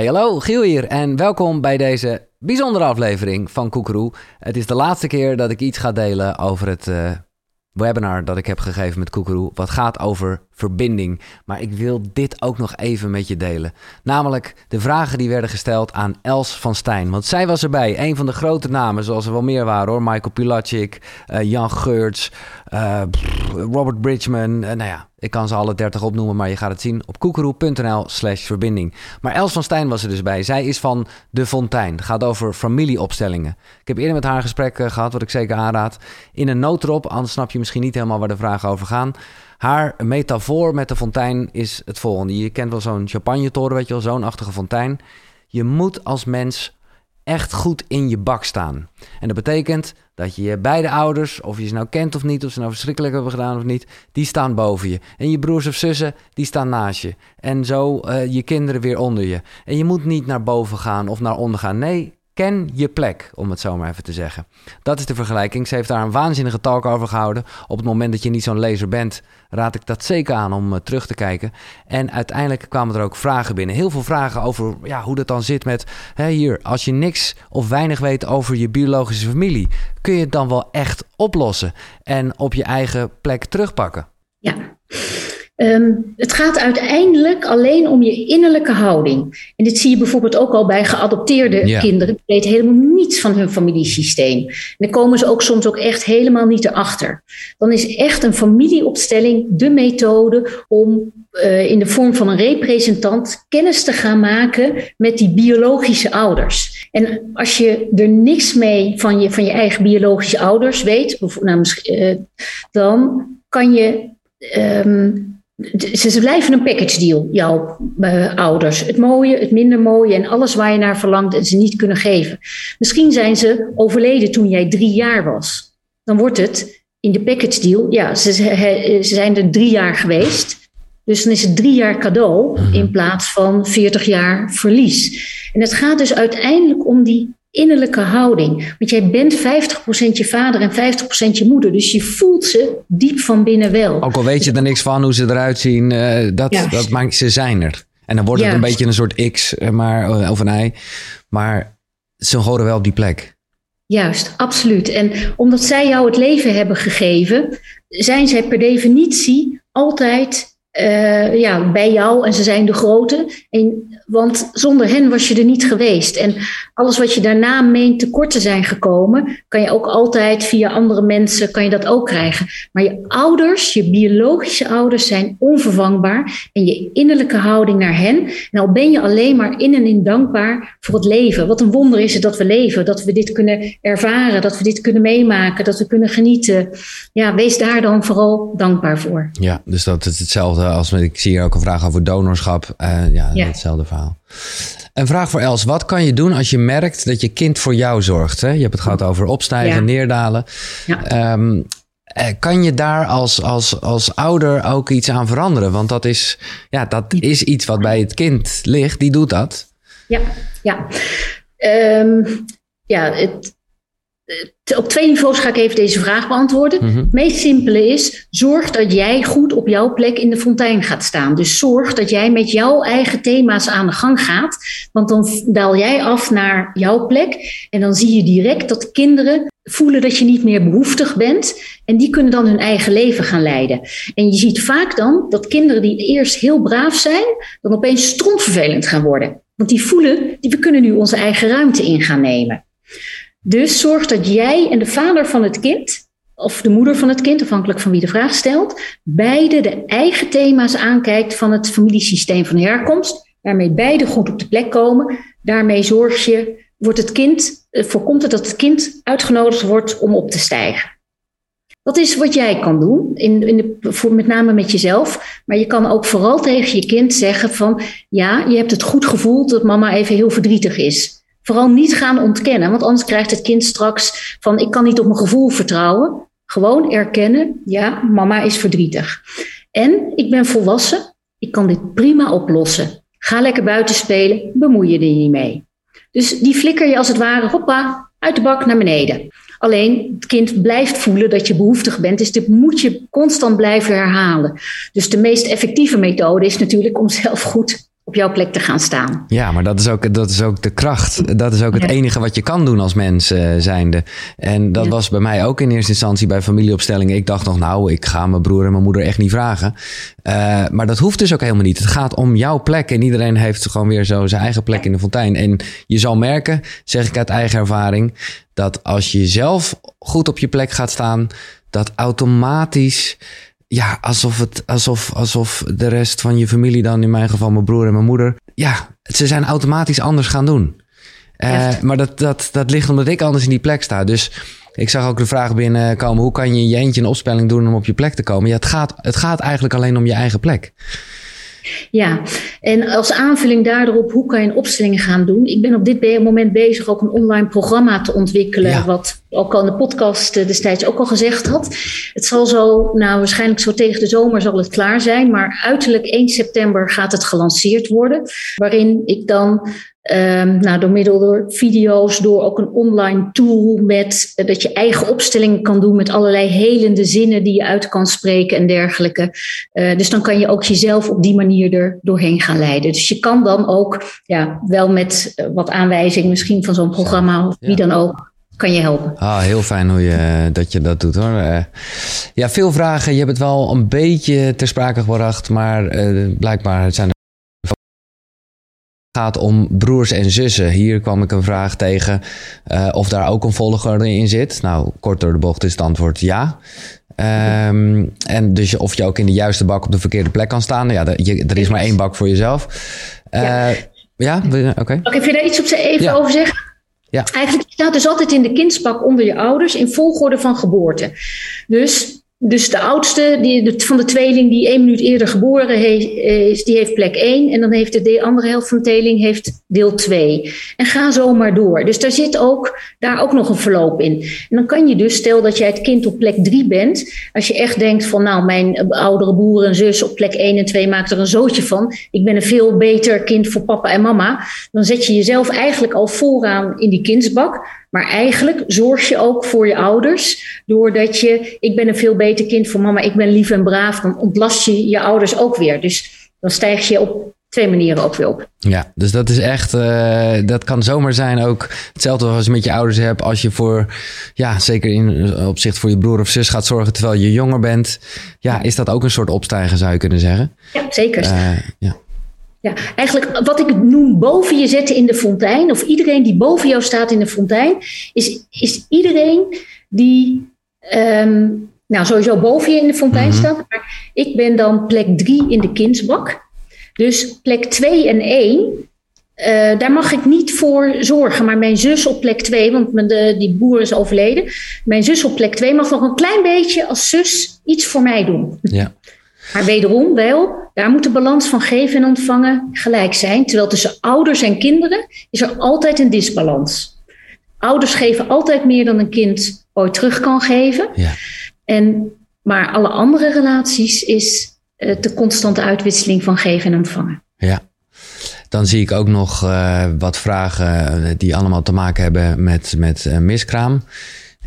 Hey, hallo, Giel hier en welkom bij deze bijzondere aflevering van Koekeroe. Het is de laatste keer dat ik iets ga delen over het uh, webinar dat ik heb gegeven met Koekeroe. Wat gaat over verbinding. Maar ik wil dit ook nog even met je delen. Namelijk de vragen die werden gesteld aan Els van Stijn. Want zij was erbij. Een van de grote namen, zoals er wel meer waren hoor. Michael Pilacic, uh, Jan Geurts, uh, Robert Bridgman. Uh, nou ja, ik kan ze alle 30 opnoemen, maar je gaat het zien op koekeroe.nl slash verbinding. Maar Els van Stijn was er dus bij. Zij is van De Fontein. Het gaat over familieopstellingen. Ik heb eerder met haar een gesprek gehad, wat ik zeker aanraad. In een noodrop, anders snap je misschien niet helemaal waar de vragen over gaan. Haar metafoor met de fontein is het volgende. Je kent wel zo'n champagnetoren, weet je wel, zo'n achtige fontein. Je moet als mens echt goed in je bak staan. En dat betekent dat je je beide ouders, of je ze nou kent of niet, of ze nou verschrikkelijk hebben gedaan of niet, die staan boven je. En je broers of zussen, die staan naast je. En zo uh, je kinderen weer onder je. En je moet niet naar boven gaan of naar onder gaan. Nee, Ken je plek, om het zo maar even te zeggen. Dat is de vergelijking. Ze heeft daar een waanzinnige talk over gehouden. Op het moment dat je niet zo'n lezer bent, raad ik dat zeker aan om uh, terug te kijken. En uiteindelijk kwamen er ook vragen binnen. Heel veel vragen over ja, hoe dat dan zit met... Hè, hier, als je niks of weinig weet over je biologische familie... kun je het dan wel echt oplossen en op je eigen plek terugpakken? Ja. Um, het gaat uiteindelijk alleen om je innerlijke houding. En dit zie je bijvoorbeeld ook al bij geadopteerde ja. kinderen. Die weten helemaal niets van hun familiesysteem. En dan komen ze ook soms ook echt helemaal niet erachter. Dan is echt een familieopstelling de methode om uh, in de vorm van een representant kennis te gaan maken met die biologische ouders. En als je er niks mee van je, van je eigen biologische ouders weet, nou, uh, dan kan je. Um, ze blijven een package deal, jouw uh, ouders. Het mooie, het minder mooie en alles waar je naar verlangt en ze niet kunnen geven. Misschien zijn ze overleden toen jij drie jaar was. Dan wordt het in de package deal, ja, ze, ze zijn er drie jaar geweest. Dus dan is het drie jaar cadeau in plaats van veertig jaar verlies. En het gaat dus uiteindelijk om die innerlijke houding. Want jij bent 50% je vader en 50% je moeder. Dus je voelt ze diep van binnen wel. Ook al weet je er niks van hoe ze eruit zien, uh, dat, dat maakt ze zijn er. En dan wordt het een beetje een soort X eh, maar, of een Y. Maar ze horen wel op die plek. Juist, absoluut. En omdat zij jou het leven hebben gegeven, zijn zij per definitie altijd uh, ja, bij jou en ze zijn de grote. En, want zonder hen was je er niet geweest. En alles wat je daarna meent tekort te zijn gekomen, kan je ook altijd via andere mensen, kan je dat ook krijgen. Maar je ouders, je biologische ouders zijn onvervangbaar. En je innerlijke houding naar hen. En al ben je alleen maar in en in dankbaar voor het leven. Wat een wonder is het dat we leven, dat we dit kunnen ervaren, dat we dit kunnen meemaken, dat we kunnen genieten. Ja, wees daar dan vooral dankbaar voor. Ja, dus dat is hetzelfde als ik zie hier ook een vraag over donorschap. Uh, ja, ja, hetzelfde verhaal. Een vraag voor Els. Wat kan je doen als je merkt dat je kind voor jou zorgt? Hè? Je hebt het gehad over opstijgen, ja. neerdalen. Ja. Um, kan je daar als, als, als ouder ook iets aan veranderen? Want dat is, ja, dat is iets wat bij het kind ligt. Die doet dat. Ja, ja. Um, ja, het, op twee niveaus ga ik even deze vraag beantwoorden. Mm -hmm. Het meest simpele is: zorg dat jij goed op jouw plek in de fontein gaat staan. Dus zorg dat jij met jouw eigen thema's aan de gang gaat. Want dan daal jij af naar jouw plek. En dan zie je direct dat kinderen voelen dat je niet meer behoeftig bent. En die kunnen dan hun eigen leven gaan leiden. En je ziet vaak dan dat kinderen die eerst heel braaf zijn, dan opeens strontvervelend gaan worden. Want die voelen, die we kunnen nu onze eigen ruimte in gaan nemen. Dus zorg dat jij en de vader van het kind, of de moeder van het kind, afhankelijk van wie de vraag stelt, beide de eigen thema's aankijkt van het familiesysteem van herkomst. Daarmee beide goed op de plek komen. Daarmee zorg je, wordt het kind, voorkomt het dat het kind uitgenodigd wordt om op te stijgen. Dat is wat jij kan doen, in, in de, voor, met name met jezelf. Maar je kan ook vooral tegen je kind zeggen van... ja, je hebt het goed gevoeld dat mama even heel verdrietig is. Vooral niet gaan ontkennen, want anders krijgt het kind straks van ik kan niet op mijn gevoel vertrouwen. Gewoon erkennen, ja, mama is verdrietig. En ik ben volwassen, ik kan dit prima oplossen. Ga lekker buiten spelen, bemoei je er niet mee. Dus die flikker je als het ware, hoppa, uit de bak naar beneden. Alleen het kind blijft voelen dat je behoeftig bent, dus dit moet je constant blijven herhalen. Dus de meest effectieve methode is natuurlijk om zelf goed op jouw plek te gaan staan. Ja, maar dat is ook, dat is ook de kracht. Dat is ook het enige wat je kan doen als mens uh, zijnde. En dat was bij mij ook in eerste instantie bij familieopstellingen. Ik dacht nog, nou, ik ga mijn broer en mijn moeder echt niet vragen. Uh, maar dat hoeft dus ook helemaal niet. Het gaat om jouw plek. En iedereen heeft gewoon weer zo zijn eigen plek in de fontein. En je zal merken, zeg ik uit eigen ervaring, dat als je zelf goed op je plek gaat staan, dat automatisch ja, alsof, het, alsof, alsof de rest van je familie dan, in mijn geval mijn broer en mijn moeder, ja, ze zijn automatisch anders gaan doen. Uh, maar dat, dat, dat ligt omdat ik anders in die plek sta. Dus ik zag ook de vraag binnenkomen: hoe kan je in je eentje een opspelling doen om op je plek te komen? Ja, het gaat, het gaat eigenlijk alleen om je eigen plek. Ja, en als aanvulling daarop, hoe kan je een opstelling gaan doen? Ik ben op dit moment bezig ook een online programma te ontwikkelen, wat ook al in de podcast eh, destijds ook al gezegd had. Het zal zo, nou waarschijnlijk zo tegen de zomer zal het klaar zijn, maar uiterlijk 1 september gaat het gelanceerd worden, waarin ik dan Um, nou, door middel door video's, door ook een online tool met uh, dat je eigen opstellingen kan doen met allerlei helende zinnen die je uit kan spreken en dergelijke. Uh, dus dan kan je ook jezelf op die manier er doorheen gaan leiden. Dus je kan dan ook ja, wel met uh, wat aanwijzing misschien van zo'n programma of wie dan ook kan je helpen. Ah, heel fijn hoe je, dat je dat doet hoor. ja, veel vragen. Je hebt het wel een beetje ter sprake gebracht, maar blijkbaar zijn er gaat om broers en zussen. Hier kwam ik een vraag tegen uh, of daar ook een volgorde in zit. Nou, kort door de bocht is het antwoord ja. Um, en dus of je ook in de juiste bak op de verkeerde plek kan staan. Ja, je, er is maar één bak voor jezelf. Uh, ja, ja? oké. Okay. Oké, je daar iets op even ja. over zeggen? Ja. Eigenlijk staat dus altijd in de kindsbak onder je ouders in volgorde van geboorte. Dus dus de oudste die, van de tweeling die één minuut eerder geboren is, die heeft plek 1. En dan heeft de, de andere helft van de tweeling heeft deel 2. En ga zo maar door. Dus daar zit ook, daar ook nog een verloop in. En dan kan je dus, stel dat jij het kind op plek 3 bent. Als je echt denkt van nou, mijn oudere broer en zus op plek 1 en 2 maakt er een zootje van. Ik ben een veel beter kind voor papa en mama. Dan zet je jezelf eigenlijk al vooraan in die kindsbak. Maar eigenlijk zorg je ook voor je ouders. Doordat je, ik ben een veel beter kind voor mama, ik ben lief en braaf. Dan ontlast je je ouders ook weer. Dus dan stijg je op twee manieren ook weer op. Ja, dus dat is echt, uh, dat kan zomaar zijn ook hetzelfde als je met je ouders hebt. Als je voor, ja, zeker in opzicht voor je broer of zus gaat zorgen terwijl je jonger bent. Ja, is dat ook een soort opstijgen zou je kunnen zeggen? Ja, zeker. Uh, ja. Ja, eigenlijk wat ik noem boven je zetten in de fontein, of iedereen die boven jou staat in de fontein, is, is iedereen die, um, nou sowieso boven je in de fontein mm -hmm. staat, maar ik ben dan plek drie in de kindsbak. Dus plek 2 en 1, uh, daar mag ik niet voor zorgen. Maar mijn zus op plek 2, want mijn, de, die boer is overleden. Mijn zus op plek 2 mag nog een klein beetje als zus iets voor mij doen. Ja. Maar wederom wel, daar moet de balans van geven en ontvangen gelijk zijn. Terwijl tussen ouders en kinderen is er altijd een disbalans. Ouders geven altijd meer dan een kind ooit terug kan geven. Ja. En, maar alle andere relaties is uh, de constante uitwisseling van geven en ontvangen. Ja. Dan zie ik ook nog uh, wat vragen eh, die allemaal te maken hebben met, met uh, miskraam.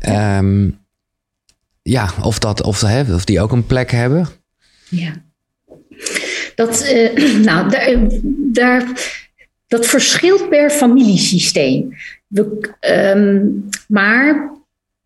Ja. Um, ja, of, dat, of, of die ook een plek hebben. Ja. Dat, uh, nou, daar, daar, dat verschilt per familiesysteem. We, um, maar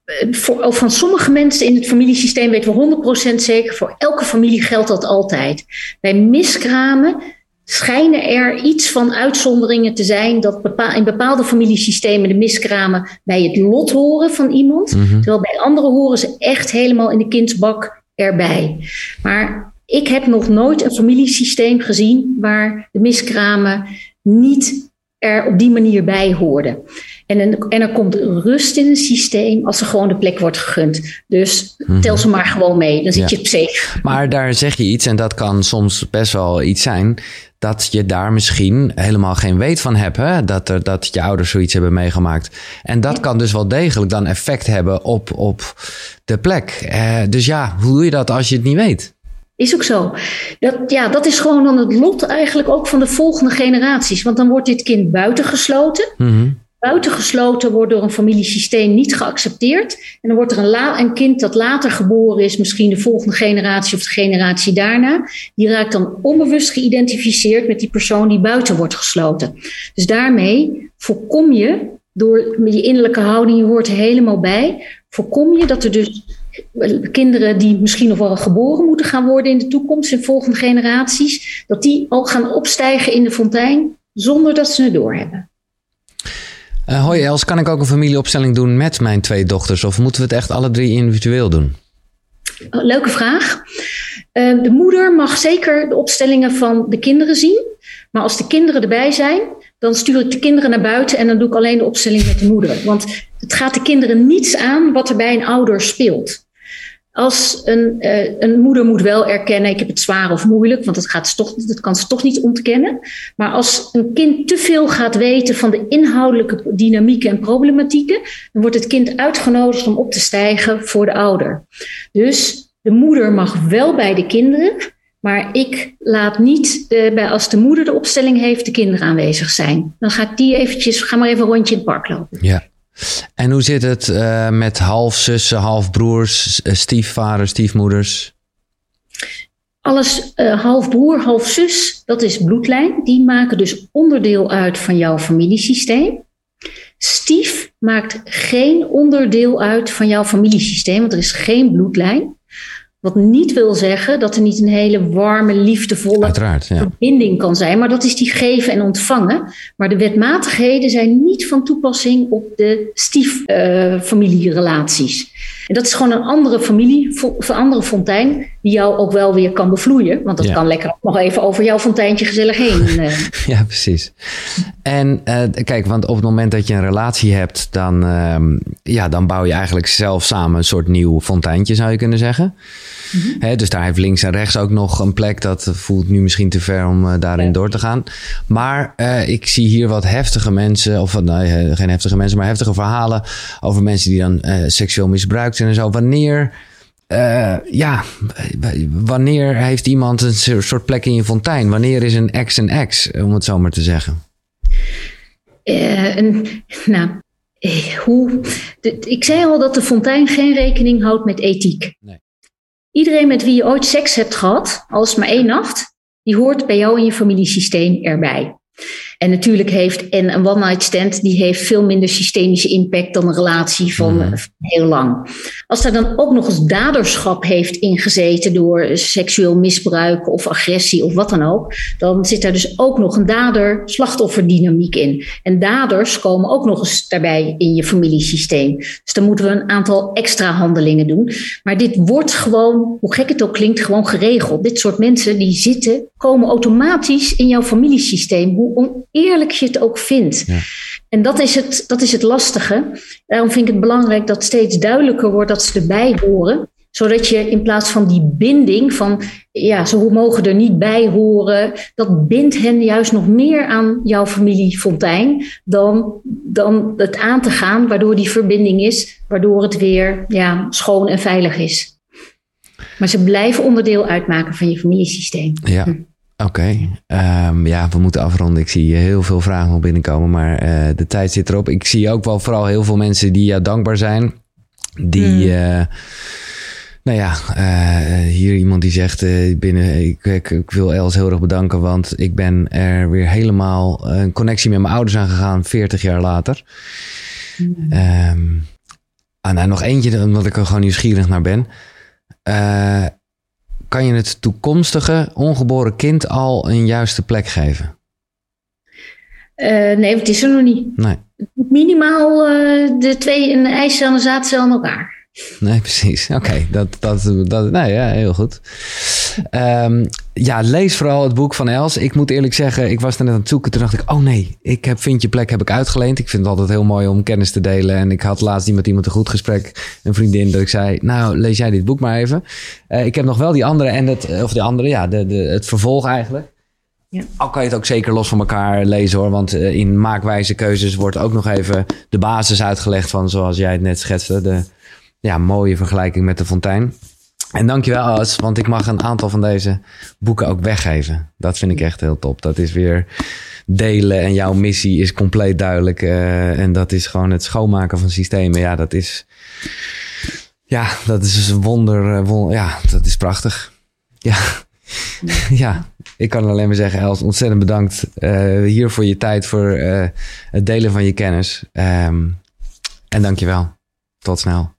eh, voor, van sommige mensen in het familiesysteem weten we 100% zeker, voor elke familie geldt dat altijd. Bij miskramen schijnen er iets van uitzonderingen te zijn dat bepaal, in bepaalde familiesystemen de miskramen bij het lot horen van iemand, mm -hmm. terwijl bij anderen horen ze echt helemaal in de kindsbak erbij. Maar ik heb nog nooit een familiesysteem gezien waar de miskramen niet er op die manier bij hoorden. En, en er komt rust in een systeem als er gewoon de plek wordt gegund. Dus -hmm. tel ze maar gewoon mee, dan zit ja. je safe. Maar daar zeg je iets, en dat kan soms best wel iets zijn, dat je daar misschien helemaal geen weet van hebt. Hè? Dat, er, dat je ouders zoiets hebben meegemaakt. En dat ja. kan dus wel degelijk dan effect hebben op, op de plek. Uh, dus ja, hoe doe je dat als je het niet weet? Is ook zo. Dat, ja, dat is gewoon dan het lot eigenlijk ook van de volgende generaties. Want dan wordt dit kind buitengesloten. Mm -hmm. buitengesloten, wordt door een familiesysteem niet geaccepteerd. En dan wordt er een, een, kind dat later geboren is, misschien de volgende generatie of de generatie daarna, die raakt dan onbewust geïdentificeerd met die persoon die buiten wordt gesloten. Dus daarmee voorkom je, door je innerlijke houding, je hoort er helemaal bij, voorkom je dat er dus kinderen die misschien nog wel geboren moeten gaan worden in de toekomst, in volgende generaties, dat die al gaan opstijgen in de fontein zonder dat ze het doorhebben. Uh, hoi Els, kan ik ook een familieopstelling doen met mijn twee dochters of moeten we het echt alle drie individueel doen? Oh, leuke vraag. Uh, de moeder mag zeker de opstellingen van de kinderen zien. Maar als de kinderen erbij zijn, dan stuur ik de kinderen naar buiten en dan doe ik alleen de opstelling met de moeder. Want het gaat de kinderen niets aan wat er bij een ouder speelt. Als een, uh, een moeder moet wel erkennen, ik heb het zwaar of moeilijk, want dat, gaat toch, dat kan ze toch niet ontkennen. Maar als een kind te veel gaat weten van de inhoudelijke dynamieken en problematieken, dan wordt het kind uitgenodigd om op te stijgen voor de ouder. Dus de moeder mag wel bij de kinderen, maar ik laat niet, de, bij, als de moeder de opstelling heeft, de kinderen aanwezig zijn. Dan ga ik die eventjes, ga maar even een rondje in het park lopen. Ja. En hoe zit het uh, met halfzussen, halfbroers, eh, stiefvaders, stiefmoeders? Alles uh, half broer, half zus, dat is bloedlijn. Die maken dus onderdeel uit van jouw familiesysteem. Stief maakt geen onderdeel uit van jouw familiesysteem, want er is geen bloedlijn. Wat niet wil zeggen dat er niet een hele warme, liefdevolle ja. verbinding kan zijn. Maar dat is die geven en ontvangen. Maar de wetmatigheden zijn niet van toepassing op de stieffamilierelaties. Uh, en dat is gewoon een andere familie, een andere fontein, die jou ook wel weer kan bevloeien. Want dat kan lekker nog even over jouw fonteintje gezellig heen. Uh. ja, precies. En uh, kijk, want op het moment dat je een relatie hebt, dan, uh, ja, dan bouw je eigenlijk zelf samen een soort nieuw fonteintje, zou je kunnen zeggen. Dus daar heeft links en rechts ook nog een plek. Dat voelt nu misschien te ver om uh, daarin door te gaan. Maar uh, ik zie hier wat heftige mensen, of uh, geen heftige mensen, maar heftige verhalen over mensen die dan seksueel misbruikt zijn en zo. Wanneer, ja, wanneer heeft iemand een soort plek in je fontein? Wanneer is een ex een ex, om het zo maar te zeggen? Een, nou, hoe, ik zei al dat de fontein geen rekening houdt met ethiek. Nee. Iedereen met wie je ooit seks hebt gehad, als maar één nacht, die hoort bij jou in je familiesysteem erbij. En natuurlijk heeft en een one-night stand, die heeft veel minder systemische impact dan een relatie van mhm. heel lang. Als daar dan ook nog eens daderschap heeft ingezeten door seksueel misbruik of agressie of wat dan ook, dan zit daar dus ook nog een dader-slachtofferdynamiek in. En daders komen ook nog eens daarbij in je familiesysteem. Dus dan moeten we een aantal extra handelingen doen. Maar dit wordt gewoon, hoe gek het ook klinkt, gewoon geregeld. Dit soort mensen die zitten, komen automatisch in jouw familiesysteem. Hoe eerlijk je het ook vindt. Ja. En dat is, het, dat is het lastige. Daarom vind ik het belangrijk dat steeds duidelijker wordt dat ze erbij horen. Zodat je in plaats van die binding van, ja, ze mogen er niet bij horen, dat bindt hen juist nog meer aan jouw familie Fontijn dan, dan het aan te gaan, waardoor die verbinding is, waardoor het weer ja, schoon en veilig is. Maar ze blijven onderdeel uitmaken van je familiesysteem. Ja. Oké, ehm, ja, we moeten afronden. Ik zie heel veel vragen al binnenkomen, maar uh, de tijd zit erop. Ik zie ook wel vooral heel veel mensen die jou dankbaar zijn. Die, uh, nou ja, uh, hier iemand die zegt binnen, ik, ik, ik, wil Els heel erg bedanken, want ik ben er weer helemaal een connectie met mijn ouders aangegaan, 40 jaar later. Mm. Um, ah, nou, nog eentje, omdat ik er gewoon nieuwsgierig naar ben kan je het toekomstige ongeboren kind al een juiste plek geven? Uh, nee, het is er nog niet. Nee. Minimaal uh, de twee een ijscel en een zaadcel aan elkaar. Nee, precies. Oké, dat, dat, dat, nee, ja, heel goed. Um, ja, lees vooral het boek van Els. Ik moet eerlijk zeggen, ik was er net aan het zoeken. Toen dacht ik, oh nee, ik heb Vind je plek heb ik uitgeleend. Ik vind het altijd heel mooi om kennis te delen. En ik had laatst met iemand een goed gesprek. Een vriendin dat ik zei, nou lees jij dit boek maar even. Uh, ik heb nog wel die andere en het, of die andere, ja, de, de, het vervolg eigenlijk. Ja. Al kan je het ook zeker los van elkaar lezen hoor. Want uh, in maakwijze keuzes wordt ook nog even de basis uitgelegd van zoals jij het net schetste. De ja, mooie vergelijking met de fontein. En dankjewel Alice, want ik mag een aantal van deze boeken ook weggeven. Dat vind ik echt heel top. Dat is weer delen en jouw missie is compleet duidelijk. en dat is gewoon het schoonmaken van systemen. Ja, dat is, ja, dat is een wonder, wonder ja, dat is prachtig. Ja. ja, ik kan alleen maar zeggen, Els, ontzettend bedankt hier voor je tijd, voor het delen van je kennis. Um, en dankjewel. Tot snel.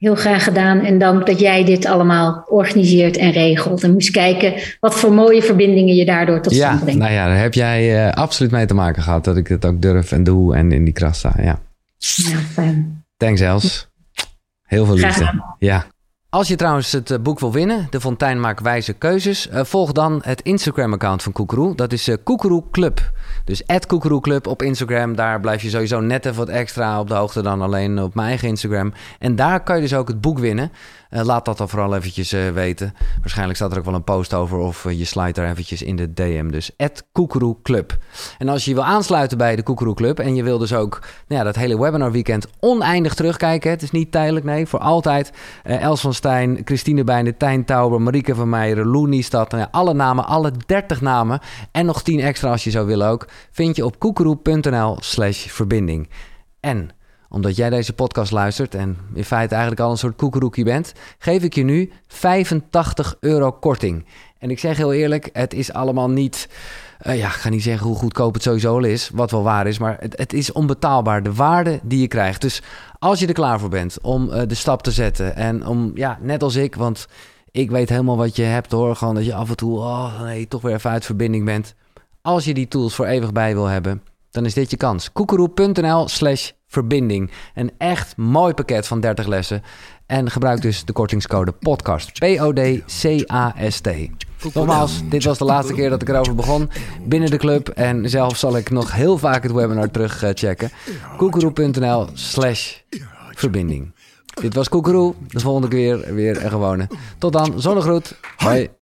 Heel graag gedaan en dank dat jij dit allemaal organiseert en regelt. En moest kijken wat voor mooie verbindingen je daardoor tot stand brengt. Nou ja, daar heb jij uh, absoluut mee te maken gehad. Dat ik het ook durf en doe en in die kras sta. Ja, ja fijn. Thanks Els. Heel veel liefde. Ja. Als je trouwens het eh, boek wil winnen, De Fontein maakt wijze keuzes, uh, volg dan het Instagram-account van Koekeroe. Dat is uh, Koekeroe Club. Dus Koekeroe Club op Instagram. Daar blijf je sowieso net even wat extra op de hoogte dan alleen op mijn eigen Instagram. En daar kan je dus ook het boek winnen. Uh, laat dat dan vooral eventjes uh, weten. Waarschijnlijk staat er ook wel een post over of uh, je slide daar eventjes in de DM. Dus Koekeroe Club. En als je wil aansluiten bij de Koekeroe Club en je wil dus ook nou ja, dat hele webinar weekend oneindig terugkijken. Het is niet tijdelijk, nee, voor altijd. Els van Stijn, Christine Bijnen, Tijn Tauber, Marieke van Meijeren, Lou Niestad. Nou alle namen, alle 30 namen en nog 10 extra als je zou willen ook. Vind je op koekeroe.nl slash verbinding. En omdat jij deze podcast luistert en in feite eigenlijk al een soort koekeroekie bent, geef ik je nu 85 euro korting. En ik zeg heel eerlijk, het is allemaal niet. Uh, ja, ik ga niet zeggen hoe goedkoop het sowieso al is, wat wel waar is, maar het, het, is onbetaalbaar, de waarde die je krijgt. Dus als je er klaar voor bent om uh, de stap te zetten en om, ja, net als ik, want ik weet helemaal wat je hebt hoor, gewoon dat je af en toe, oh nee, toch weer even uit verbinding bent. Als je die tools voor eeuwig bij wil hebben, dan is dit je kans. koekeroe.nl slash verbinding. Een echt mooi pakket van 30 lessen. En gebruik dus de kortingscode podcast. P-O-D-C-A-S-T. Nogmaals, dit was de laatste keer dat ik erover begon binnen de club. En zelf zal ik nog heel vaak het webinar terugchecken. koekeroe.nl slash verbinding. Dit was Koekeroe. De volgende keer weer een gewone. Tot dan, zonnegroet. Hoi.